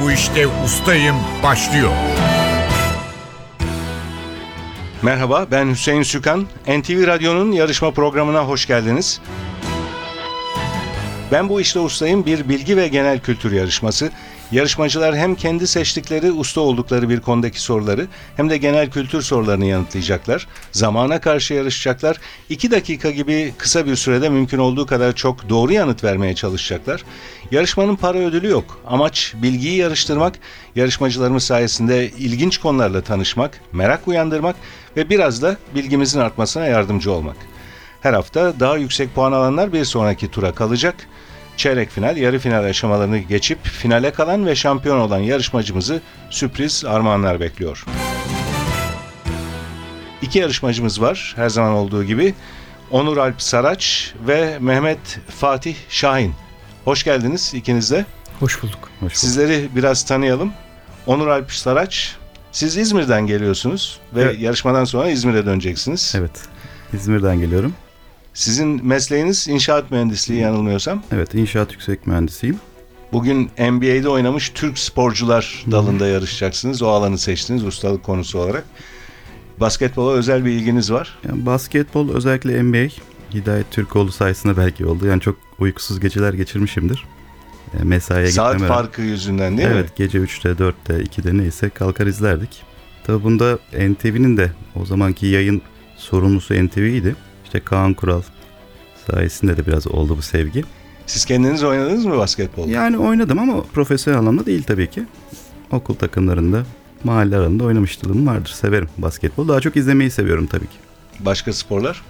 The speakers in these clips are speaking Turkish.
bu işte ustayım başlıyor. Merhaba ben Hüseyin Sükan. NTV Radyo'nun yarışma programına hoş geldiniz. Ben bu işte ustayım bir bilgi ve genel kültür yarışması. Yarışmacılar hem kendi seçtikleri usta oldukları bir konudaki soruları hem de genel kültür sorularını yanıtlayacaklar. Zamana karşı yarışacaklar. 2 dakika gibi kısa bir sürede mümkün olduğu kadar çok doğru yanıt vermeye çalışacaklar. Yarışmanın para ödülü yok. Amaç bilgiyi yarıştırmak, yarışmacılarımız sayesinde ilginç konularla tanışmak, merak uyandırmak ve biraz da bilgimizin artmasına yardımcı olmak. Her hafta daha yüksek puan alanlar bir sonraki tura kalacak. Çeyrek final, yarı final aşamalarını geçip finale kalan ve şampiyon olan yarışmacımızı sürpriz armağanlar bekliyor. İki yarışmacımız var her zaman olduğu gibi. Onur Alp Saraç ve Mehmet Fatih Şahin. Hoş geldiniz ikiniz de. Hoş bulduk. Hoş bulduk. Sizleri biraz tanıyalım. Onur Alp Saraç, siz İzmir'den geliyorsunuz ve Evet. yarışmadan sonra İzmir'e döneceksiniz. Evet. İzmir'den geliyorum. Sizin mesleğiniz inşaat mühendisliği yanılmıyorsam. Evet, inşaat yüksek mühendisiyim. Bugün NBA'de oynamış Türk sporcular dalında yarışacaksınız. O alanı seçtiniz ustalık konusu olarak. Basketbola özel bir ilginiz var. Yani basketbol özellikle NBA Hidayet Türkoğlu sayesinde belki oldu. Yani çok uykusuz geceler geçirmişimdir. E, mesaiye Saat gitmeme farkı yüzünden değil evet, mi? gece 3'te, 4'te, 2'de neyse kalkar izlerdik. Tabi bunda NTV'nin de o zamanki yayın sorumlusu NTV'ydi. İşte Kaan Kural sayesinde de biraz oldu bu sevgi. Siz kendiniz oynadınız mı basketbol? Yani oynadım ama profesyonel anlamda değil tabii ki. Okul takımlarında, mahalle arasında oynamışlığım vardır. Severim basketbol. Daha çok izlemeyi seviyorum tabii ki. Başka sporlar?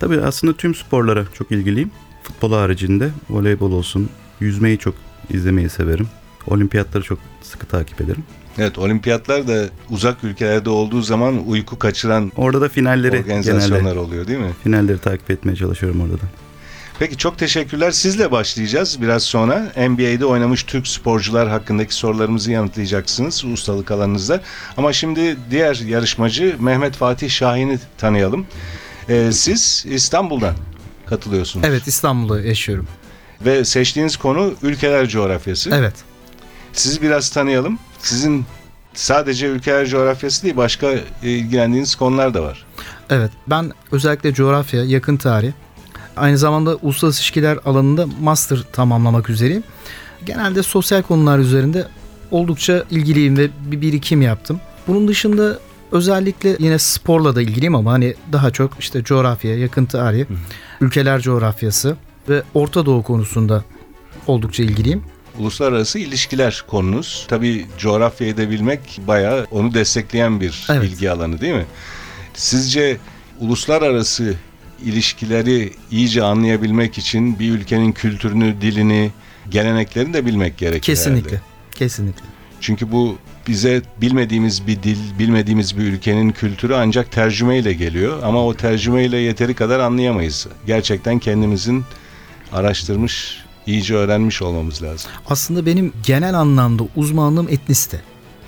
Tabii aslında tüm sporlara çok ilgiliyim. Futbol haricinde voleybol olsun, yüzmeyi çok izlemeyi severim. Olimpiyatları çok sıkı takip ederim. Evet olimpiyatlar da uzak ülkelerde olduğu zaman uyku kaçıran Orada da finalleri organizasyonlar genelde oluyor değil mi? finalleri takip etmeye çalışıyorum orada da. Peki çok teşekkürler. Sizle başlayacağız biraz sonra. NBA'de oynamış Türk sporcular hakkındaki sorularımızı yanıtlayacaksınız ustalık alanınızda. Ama şimdi diğer yarışmacı Mehmet Fatih Şahin'i tanıyalım. Ee, siz İstanbul'dan katılıyorsunuz. Evet İstanbul'da yaşıyorum. Ve seçtiğiniz konu ülkeler coğrafyası. Evet. Sizi biraz tanıyalım. Sizin sadece ülkeler coğrafyası değil başka ilgilendiğiniz konular da var. Evet. Ben özellikle coğrafya, yakın tarih, aynı zamanda uluslararası ilişkiler alanında master tamamlamak üzereyim. Genelde sosyal konular üzerinde oldukça ilgiliyim ve bir birikim yaptım. Bunun dışında özellikle yine sporla da ilgiliyim ama hani daha çok işte coğrafya, yakın tarih, ülkeler coğrafyası ve Orta Doğu konusunda oldukça ilgiliyim. Uluslararası ilişkiler konunuz. Tabii coğrafyayı da bilmek bayağı onu destekleyen bir Evet. bilgi alanı değil mi? Sizce uluslararası ilişkileri iyice anlayabilmek için bir ülkenin kültürünü, dilini, geleneklerini de bilmek gerekir Kesinlikle. herhalde. Kesinlikle. Çünkü bu bize bilmediğimiz bir dil, bilmediğimiz bir ülkenin kültürü ancak tercümeyle geliyor. Ama o tercümeyle yeteri kadar anlayamayız. Gerçekten kendimizin araştırmış, iyice öğrenmiş olmamız lazım. Aslında benim genel anlamda uzmanlığım etnisite.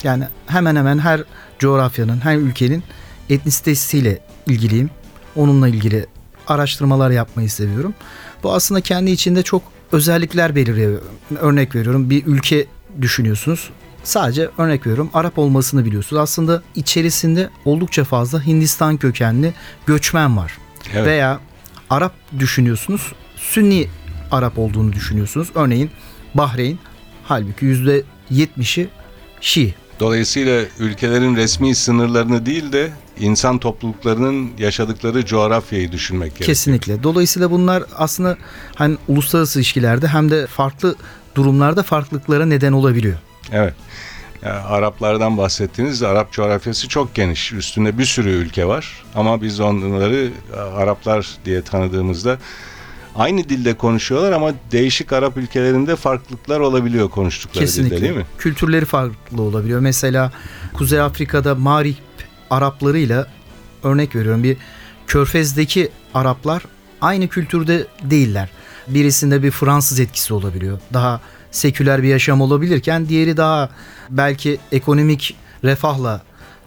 Yani hemen hemen her coğrafyanın, her ülkenin etnisitesiyle ilgiliyim. Onunla ilgili araştırmalar yapmayı seviyorum. Bu aslında kendi içinde çok özellikler belirliyor. Örnek veriyorum bir ülke düşünüyorsunuz. Sadece örnek veriyorum Arap olmasını biliyorsunuz. Aslında içerisinde oldukça fazla Hindistan kökenli göçmen var. Evet. Veya Arap düşünüyorsunuz. Sünni Arap olduğunu düşünüyorsunuz. Örneğin Bahreyn halbuki %70'i Şii. Dolayısıyla ülkelerin resmi sınırlarını değil de insan topluluklarının yaşadıkları coğrafyayı düşünmek gerekiyor. Kesinlikle. Dolayısıyla bunlar aslında hani uluslararası ilişkilerde hem de farklı durumlarda farklılıklara neden olabiliyor. Evet. Ya, Araplardan bahsettiğiniz Arap coğrafyası çok geniş. Üstünde bir sürü ülke var. Ama biz onları e, Araplar diye tanıdığımızda aynı dilde konuşuyorlar ama değişik Arap ülkelerinde farklılıklar olabiliyor konuştukları Kesinlikle. dilde değil mi? Kültürleri farklı olabiliyor. Mesela Kuzey Afrika'da Mağrip Araplarıyla örnek veriyorum bir Körfez'deki Araplar aynı kültürde değiller. Birisinde bir Fransız etkisi olabiliyor. Daha seküler bir yaşam olabilirken diğeri daha belki ekonomik refahla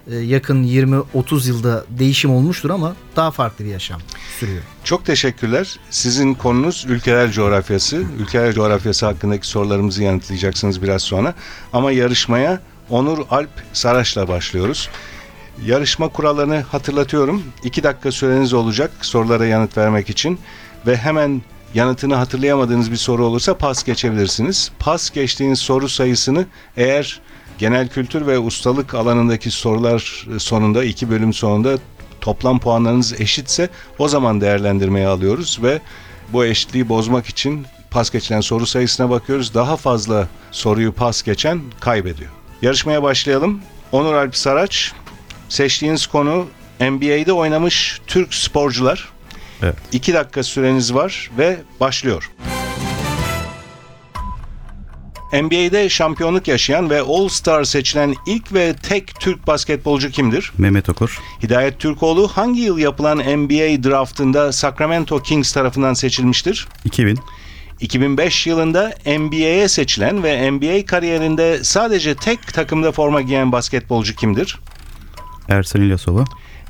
yakın 20-30 yılda değişim olmuştur ama daha farklı bir yaşam sürüyor. Çok teşekkürler. Sizin konunuz ülkeler coğrafyası. Ülkeler coğrafyası hakkındaki sorularımızı yanıtlayacaksınız biraz sonra. Ama yarışmaya Onur Alp Saraç'la başlıyoruz. Yarışma kurallarını hatırlatıyorum. İki dakika süreniz olacak sorulara yanıt vermek için. Ve hemen yanıtını hatırlayamadığınız bir soru olursa pas geçebilirsiniz. Pas geçtiğiniz soru sayısını eğer genel kültür ve ustalık alanındaki sorular sonunda iki bölüm sonunda toplam puanlarınız eşitse o zaman değerlendirmeye alıyoruz ve bu eşitliği bozmak için pas geçilen soru sayısına bakıyoruz. Daha fazla soruyu pas geçen kaybediyor. Yarışmaya başlayalım. Onur Alp Saraç, seçtiğiniz konu NBA'de oynamış Türk sporcular. Evet. 2 dakika süreniz var ve başlıyor. NBA'de şampiyonluk yaşayan ve All-Star seçilen ilk ve tek Türk basketbolcu kimdir? Mehmet Okur. Hidayet Türkoğlu hangi yıl yapılan NBA draftında Sacramento Kings tarafından seçilmiştir? 2000. 2005 yılında NBA'ye seçilen ve NBA kariyerinde sadece tek takımda forma giyen basketbolcu kimdir? Ersan İlyasova.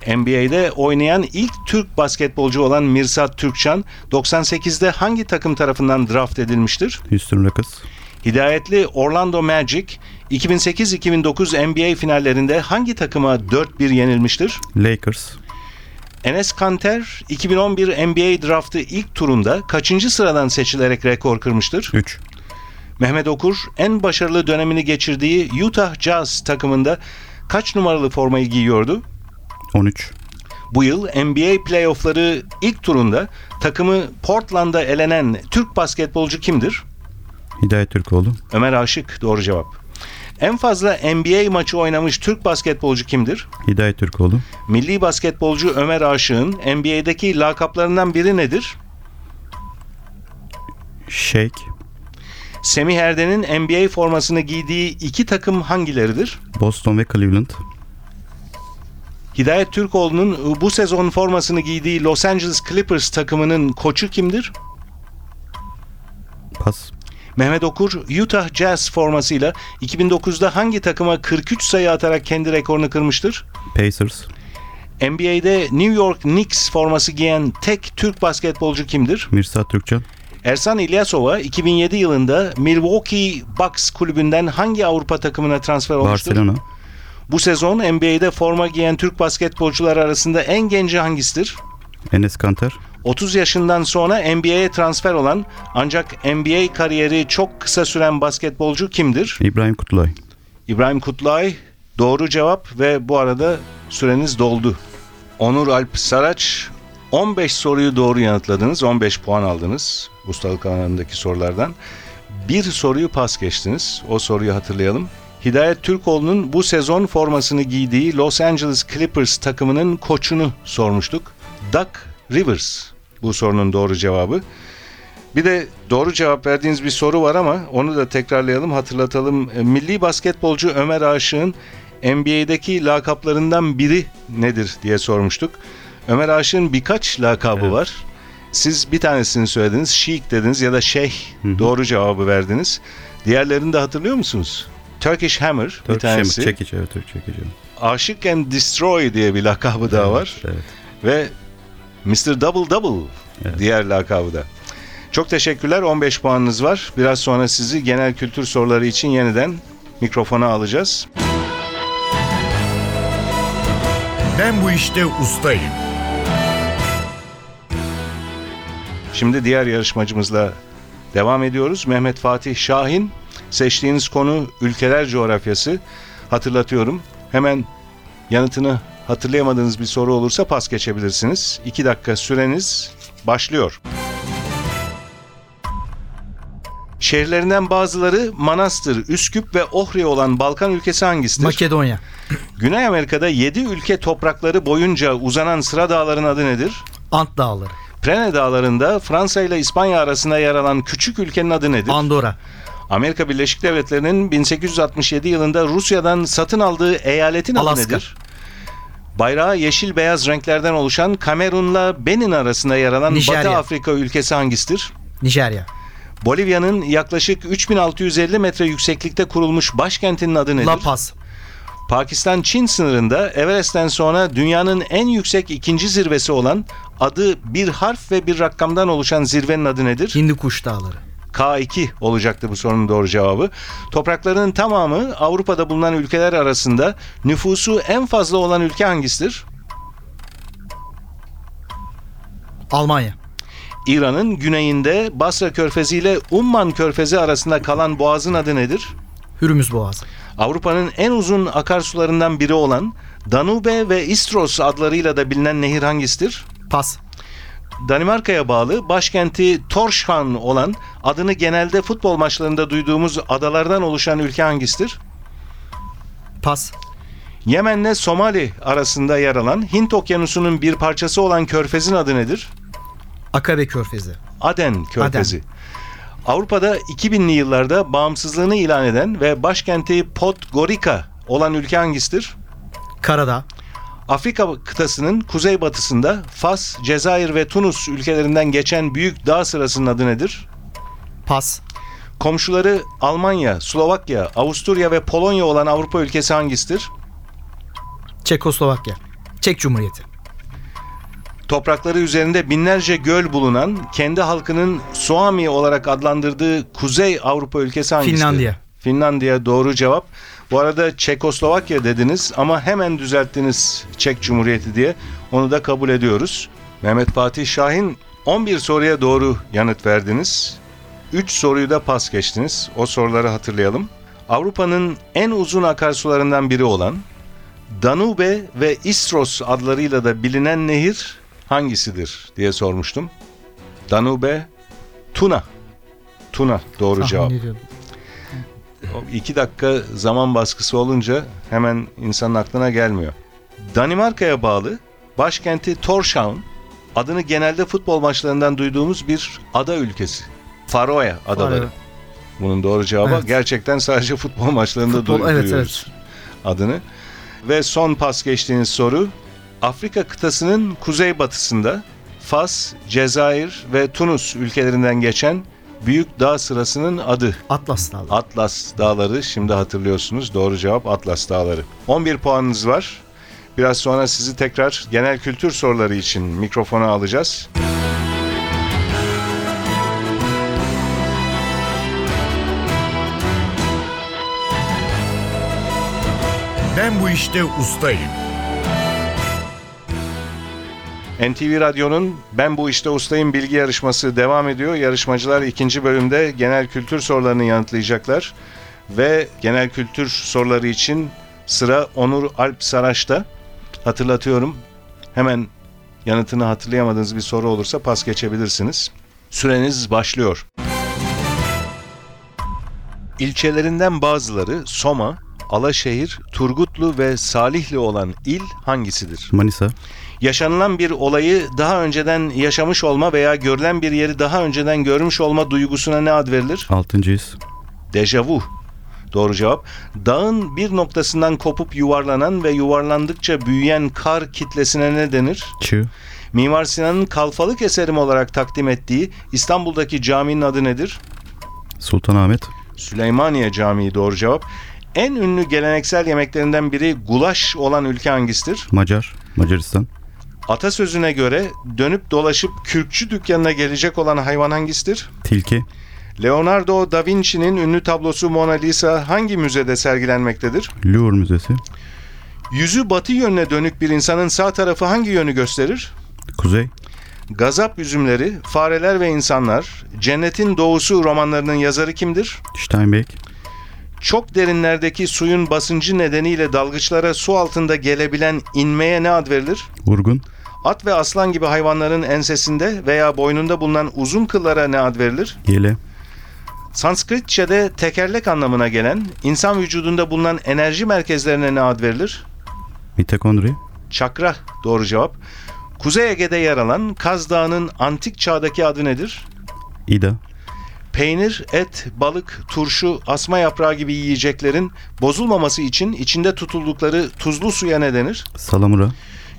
NBA'de oynayan ilk Türk basketbolcu olan Mirsat Türkçan 98'de hangi takım tarafından draft edilmiştir? Houston Rockets. Hidayetli Orlando Magic 2008-2009 NBA finallerinde hangi takıma 4-1 yenilmiştir? Lakers. Enes Kanter 2011 NBA draftı ilk turunda kaçıncı sıradan seçilerek rekor kırmıştır? 3. Mehmet Okur en başarılı dönemini geçirdiği Utah Jazz takımında kaç numaralı formayı giyiyordu? 13. Bu yıl NBA playoffları ilk turunda takımı Portland'da elenen Türk basketbolcu kimdir? Hidayet Türkoğlu. Ömer Aşık doğru cevap. En fazla NBA maçı oynamış Türk basketbolcu kimdir? Hidayet Türkoğlu. Milli basketbolcu Ömer Aşık'ın NBA'deki lakaplarından biri nedir? Shake. Semih Erden'in NBA formasını giydiği iki takım hangileridir? Boston ve Cleveland. Hidayet Türkoğlu'nun bu sezon formasını giydiği Los Angeles Clippers takımının koçu kimdir? Pas. Mehmet Okur Utah Jazz formasıyla 2009'da hangi takıma 43 sayı atarak kendi rekorunu kırmıştır? Pacers. NBA'de New York Knicks forması giyen tek Türk basketbolcu kimdir? Mirsat Türkcan. Ersan İlyasova 2007 yılında Milwaukee Bucks kulübünden hangi Avrupa takımına transfer olmuştur? Barcelona. Bu sezon NBA'de forma giyen Türk basketbolcular arasında en genci hangisidir? Enes Kanter. 30 yaşından sonra NBA'ye transfer olan ancak NBA kariyeri çok kısa süren basketbolcu kimdir? İbrahim Kutlay. İbrahim Kutlay doğru cevap ve bu arada süreniz doldu. Onur Alp Saraç 15 soruyu doğru yanıtladınız. 15 puan aldınız ustalık alanındaki sorulardan. Bir soruyu pas geçtiniz. O soruyu hatırlayalım. Hidayet Türkoğlu'nun bu sezon formasını giydiği Los Angeles Clippers takımının koçunu sormuştuk. Doug Rivers bu sorunun doğru cevabı. Bir de doğru cevap verdiğiniz bir soru var ama onu da tekrarlayalım, hatırlatalım. E, Milli basketbolcu Ömer Aşık'ın NBA'deki lakaplarından biri nedir diye sormuştuk. Ömer Aşık'ın birkaç lakabı Evet. var. Siz bir tanesini söylediniz, Sheik dediniz ya da Şeyh doğru cevabı verdiniz. Diğerlerini de hatırlıyor musunuz? Turkish Hammer bir Turkish Hammer. tanesi. Çekiç. Evet Türk çekici. Aşık and Destroy diye bir lakabı daha var. Evet. Ve Mr. Double Double Evet. diğer lakabı da. Çok teşekkürler. 15 puanınız var. Biraz sonra sizi genel kültür soruları için yeniden mikrofona alacağız. Ben bu işte ustayım. Şimdi diğer yarışmacımızla devam ediyoruz. Mehmet Fatih Şahin. Seçtiğiniz konu ülkeler coğrafyası. Hatırlatıyorum. Hemen yanıtını hatırlayamadığınız bir soru olursa pas geçebilirsiniz. 2 dakika süreniz başlıyor. Şehirlerinden bazıları Manastır, Üsküp ve Ohri olan Balkan ülkesi hangisidir? Makedonya. Güney Amerika'da 7 ülke toprakları boyunca uzanan sıra dağların adı nedir? Ant Dağları. Prene Dağları'nda Fransa ile İspanya arasında yer alan küçük ülkenin adı nedir? Andorra. Amerika Birleşik Devletleri'nin 1867 yılında Rusya'dan satın aldığı eyaletin adı Alaska. nedir? Bayrağı yeşil beyaz renklerden oluşan Kamerun'la Benin arasında yer alan Nijerya. Batı Afrika ülkesi hangisidir? Nijerya. Bolivya'nın yaklaşık 3650 metre yükseklikte kurulmuş başkentinin adı nedir? La Paz. Pakistan-Çin sınırında Everest'ten sonra dünyanın en yüksek ikinci zirvesi olan adı bir harf ve bir rakamdan oluşan zirvenin adı nedir? Hindi kuş dağları. K2 olacaktı bu sorunun doğru cevabı. Topraklarının tamamı Avrupa'da bulunan ülkeler arasında nüfusu en fazla olan ülke hangisidir? Almanya. İran'ın güneyinde Basra Körfezi ile Umman Körfezi arasında kalan boğazın adı nedir? Hürmüz Boğazı. Avrupa'nın en uzun akarsularından biri olan Danube ve Istros adlarıyla da bilinen nehir hangisidir? Pas. Danimarka'ya bağlı başkenti Tórshavn olan adını genelde futbol maçlarında duyduğumuz adalardan oluşan ülke hangisidir? Pas. Yemen'le Somali arasında yer alan Hint Okyanusu'nun bir parçası olan körfezin adı nedir? Akabe Körfezi. Aden Körfezi. Avrupa'da 2000'li yıllarda bağımsızlığını ilan eden ve başkenti Podgorica olan ülke hangisidir? Karadağ. Afrika kıtasının kuzeybatısında Fas, Cezayir ve Tunus ülkelerinden geçen büyük dağ sırasının adı nedir? Pas. Komşuları Almanya, Slovakya, Avusturya ve Polonya olan Avrupa ülkesi hangisidir? Çekoslovakya. Çek Cumhuriyeti. Toprakları üzerinde binlerce göl bulunan, kendi halkının Suomi olarak adlandırdığı Kuzey Avrupa ülkesi hangisidir? Finlandiya. Finlandiya doğru cevap. Bu arada Çekoslovakya dediniz ama hemen düzelttiniz Çek Cumhuriyeti diye. Onu da kabul ediyoruz. Mehmet Fatih Şahin 11 soruya doğru yanıt verdiniz. 3 soruyu da pas geçtiniz. O soruları hatırlayalım. Avrupa'nın en uzun akarsularından biri olan Danube ve Istros adlarıyla da bilinen nehir hangisidir diye sormuştum. Danube, Tuna. Tuna doğru cevap. Tahmin ediyordum. İki dakika zaman baskısı olunca hemen insanın aklına gelmiyor. Danimarka'ya bağlı başkenti Tórshavn adını genelde futbol maçlarından duyduğumuz bir ada ülkesi. Faroe adaları. Faroe. Bunun doğru cevabı Evet. gerçekten sadece futbol maçlarında Futbol, duy- evet, duyuyoruz adını. Ve son pas geçtiğiniz soru Afrika kıtasının kuzeybatısında Fas, Cezayir ve Tunus ülkelerinden geçen büyük dağ sırasının adı. Atlas Dağları. Atlas Dağları şimdi hatırlıyorsunuz. Doğru cevap Atlas Dağları. 11 puanınız var. Biraz sonra sizi tekrar genel kültür soruları için mikrofona alacağız. Ben bu işte ustayım. NTV Radyo'nun Ben Bu İşte Ustayım bilgi yarışması devam ediyor. Yarışmacılar ikinci bölümde genel kültür sorularını yanıtlayacaklar. Ve genel kültür soruları için sıra Onur Alp Saraç'ta. Hatırlatıyorum. Hemen yanıtını hatırlayamadığınız bir soru olursa pas geçebilirsiniz. Süreniz başlıyor. İlçelerinden bazıları Soma, Alaşehir, Turgutlu ve Salihli olan il hangisidir? Manisa, Yaşanılan bir olayı daha önceden yaşamış olma veya görülen bir yeri daha önceden görmüş olma duygusuna ne ad verilir? 6. his, Dejavu. Doğru cevap. Dağın bir noktasından kopup yuvarlanan ve yuvarlandıkça büyüyen kar kitlesine ne denir? Çığ, Mimar Sinan'ın kalfalık eserim olarak takdim ettiği İstanbul'daki caminin adı nedir? Sultanahmet, Süleymaniye Camii doğru cevap. En ünlü geleneksel yemeklerinden biri gulaş olan ülke hangisidir? Macar, Macaristan, Atasözüne göre dönüp dolaşıp kürkçü dükkanına gelecek olan hayvan hangisidir? Tilki, Leonardo da Vinci'nin ünlü tablosu Mona Lisa hangi müzede sergilenmektedir? Louvre Müzesi, Yüzü batı yönüne dönük bir insanın sağ tarafı hangi yönü gösterir? Kuzey, Gazap Üzümleri, Fareler ve İnsanlar, Cennetin Doğusu romanlarının yazarı kimdir? Steinbeck, Çok derinlerdeki suyun basıncı nedeniyle dalgıçlara su altında gelebilen inmeye ne ad verilir? Vurgun, At ve aslan gibi hayvanların ensesinde veya boynunda bulunan uzun kıllara ne ad verilir? Yele, Sanskritçe'de tekerlek anlamına gelen, insan vücudunda bulunan enerji merkezlerine ne ad verilir? mitokondri, Çakra doğru cevap. Kuzey Ege'de yer alan Kaz Dağı'nın antik çağdaki adı nedir? İda, Peynir, et, balık, turşu, asma yaprağı gibi yiyeceklerin bozulmaması için içinde tutuldukları tuzlu suya ne denir? Salamura,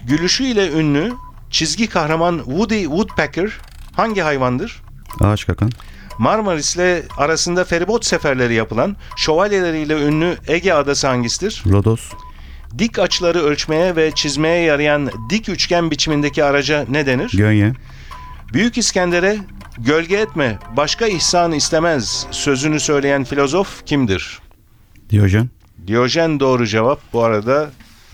Gülüşüyle ünlü çizgi kahraman Woody Woodpecker hangi hayvandır? Ağaç Kakan, Marmaris'le arasında feribot seferleri yapılan şövalyeleriyle ünlü Ege adası hangisidir? Rodos, Dik açıları ölçmeye ve çizmeye yarayan dik üçgen biçimindeki araca ne denir? Gönye. Büyük İskender'e gölge etme, başka ihsan istemez sözünü söyleyen filozof kimdir? Diyojen. Diyojen doğru cevap. Bu arada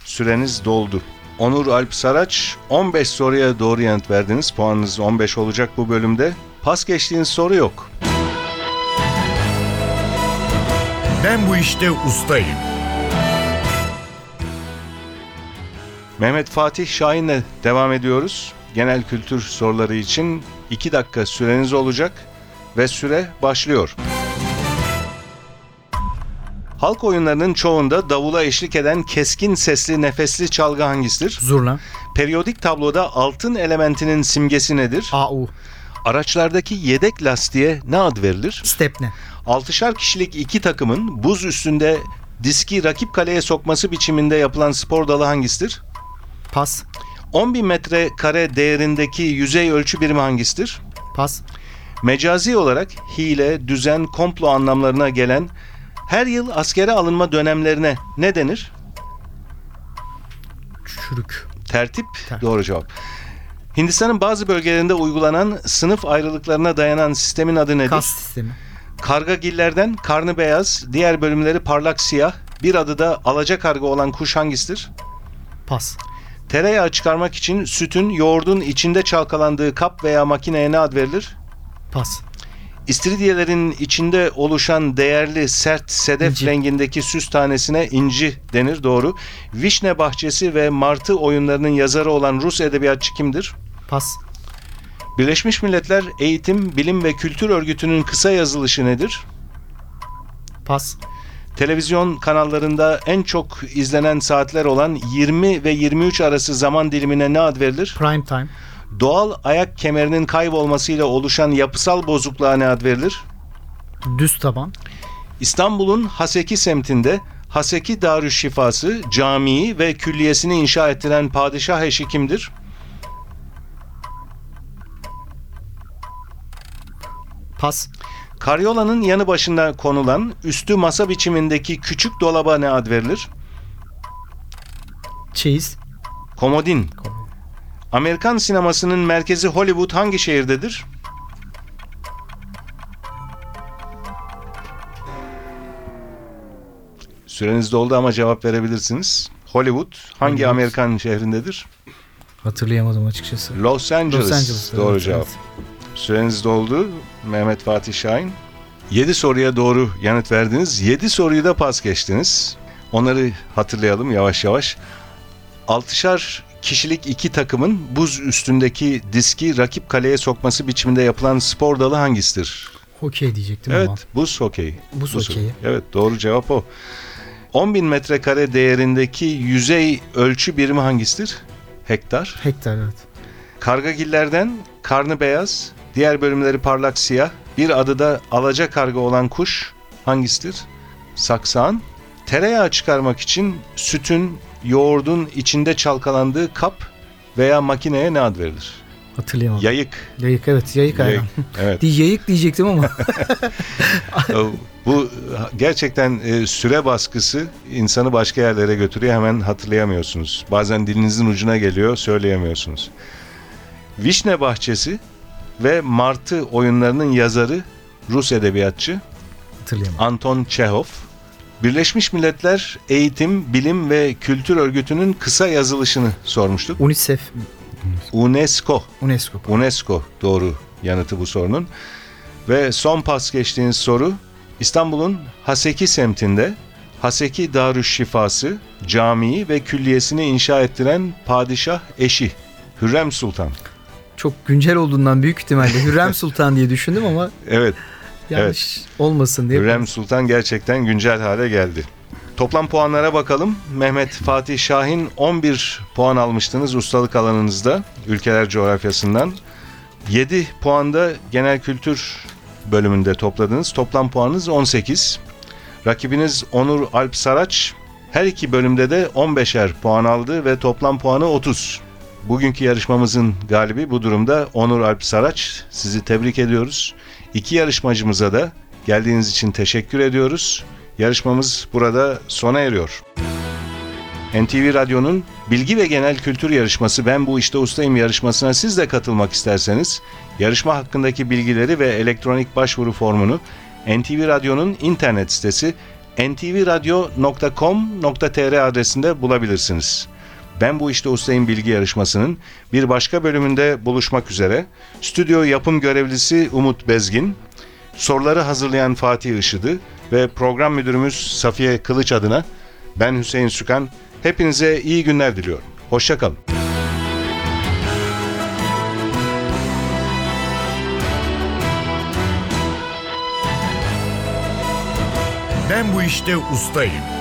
süreniz doldu. Onur Alp Saraç 15 soruya doğru yanıt verdiniz. Puanınız 15 olacak bu bölümde. Pas geçtiğiniz soru yok. Ben bu işte ustayım. Mehmet Fatih Şahin'le devam ediyoruz. Genel kültür soruları için 2 dakika süreniz olacak ve süre başlıyor. Halk oyunlarının çoğunda davula eşlik eden keskin sesli nefesli çalgı hangisidir? Zurna. Periyodik tabloda altın elementinin simgesi nedir? AU. Araçlardaki yedek lastiğe ne ad verilir? Stepne. Altışar kişilik iki takımın buz üstünde diski rakip kaleye sokması biçiminde yapılan spor dalı hangisidir? Pas. 10.000 metre kare değerindeki yüzey ölçü birimi hangisidir? Pas. Mecazi olarak hile, düzen, komplo anlamlarına gelen her yıl askere alınma dönemlerine ne denir? Çürük. Tertip, Tertip. doğru cevap. Hindistan'ın bazı bölgelerinde uygulanan sınıf ayrılıklarına dayanan sistemin adı nedir? Kas sistemi. Kargagillerden karnı beyaz, diğer bölümleri parlak siyah, bir adı da alaca karga olan kuş hangisidir? Pas. Tereyağı çıkarmak için sütün, yoğurdun içinde çalkalandığı kap veya makineye ne ad verilir? Pas. İstiridiyelerin içinde oluşan değerli sert sedef İnci. rengindeki süs tanesine inci denir doğru. Vişne Bahçesi ve Martı oyunlarının yazarı olan Rus edebiyatçı kimdir? Pas. Birleşmiş Milletler Eğitim, Bilim ve Kültür Örgütü'nün kısa yazılışı nedir? Pas. Televizyon kanallarında en çok izlenen saatler olan 20 ve 23 arası zaman dilimine ne ad verilir? Prime time. Doğal ayak kemerinin kaybolmasıyla oluşan yapısal bozukluğa ne ad verilir? Düz taban. İstanbul'un Haseki semtinde Haseki Darüşşifası, camii ve külliyesini inşa ettiren padişah eşi kimdir? Pas. Karyolanın yanı başında konulan üstü masa biçimindeki küçük dolaba ne ad verilir? Çeyiz. Komodin. Amerikan sinemasının merkezi Hollywood hangi şehirdedir? Süreniz doldu ama cevap verebilirsiniz. Hollywood hangi Hollywood. Amerikan şehrindedir? Hatırlayamadım açıkçası. Los Angeles. Los Angeles. Doğru evet, cevap. evet. Süreniz doldu. Mehmet Fatih Şahin. 7 soruya doğru yanıt verdiniz. 7 soruyu da pas geçtiniz. Onları hatırlayalım yavaş yavaş. Altışar kişilik iki takımın buz üstündeki diski rakip kaleye sokması biçiminde yapılan spor dalı hangisidir? Hokey diyecektim evet, ama. buz hokeyi. Buz hokeyi. Evet, doğru cevap o. 10.000 metrekare değerindeki yüzey ölçü birimi hangisidir? Hektar. Hektar evet. Kargagillerden karnı beyaz, diğer bölümleri parlak siyah, bir adı da alaca karga olan kuş hangisidir? Saksağın. Tereyağı çıkarmak için sütün, yoğurdun içinde çalkalandığı kap veya makineye ne ad verilir? Hatırlayamadım. Yayık. Yayık evet. Yayık. Yayık. Evet. Di yayık diyecektim ama. Bu gerçekten e, süre baskısı insanı başka yerlere götürüyor. Hemen hatırlayamıyorsunuz. Bazen dilinizin ucuna geliyor, söyleyemiyorsunuz. Vişne Bahçesi ve Martı oyunlarının yazarı Rus edebiyatçı. Anton Çehov. Birleşmiş Milletler Eğitim, Bilim ve Kültür Örgütü'nün kısa yazılışını sormuştuk. UNICEF. UNESCO. UNESCO. UNESCO doğru yanıtı bu sorunun. Ve son pas geçtiğiniz soru İstanbul'un Haseki semtinde Haseki Darüşşifası, camii ve külliyesini inşa ettiren padişah eşi Hürrem Sultan. Çok güncel olduğundan büyük ihtimalle Hürrem Sultan diye düşündüm ama Evet, yanlış olmasın diye. Hürrem Sultan gerçekten güncel hale geldi. Toplam puanlara bakalım. Mehmet Fatih Şahin 11 puan almıştınız ustalık alanınızda ülkeler coğrafyasından. 7 puanda genel kültür bölümünde topladınız. Toplam puanınız 18. Rakibiniz Onur Alp Saraç her iki bölümde de 15'er puan aldı ve toplam puanı 30. Bugünkü yarışmamızın galibi bu durumda Onur Alp Saraç. Sizi tebrik ediyoruz. İki yarışmacımıza da geldiğiniz için teşekkür ediyoruz. Yarışmamız burada sona eriyor. NTV Radyo'nun bilgi ve genel kültür yarışması Ben Bu İşte Ustayım yarışmasına siz de katılmak isterseniz yarışma hakkındaki bilgileri ve elektronik başvuru formunu NTV Radyo'nun internet sitesi ntvradio.com.tr adresinde bulabilirsiniz. Ben Bu İşte Ustayım bilgi yarışmasının bir başka bölümünde buluşmak üzere. Stüdyo yapım görevlisi Umut Bezgin, soruları hazırlayan Fatih Işıdı ve program müdürümüz Safiye Kılıç adına ben Hüseyin Sükan. Hepinize iyi günler diliyorum. Hoşçakalın. Ben bu işte ustayım.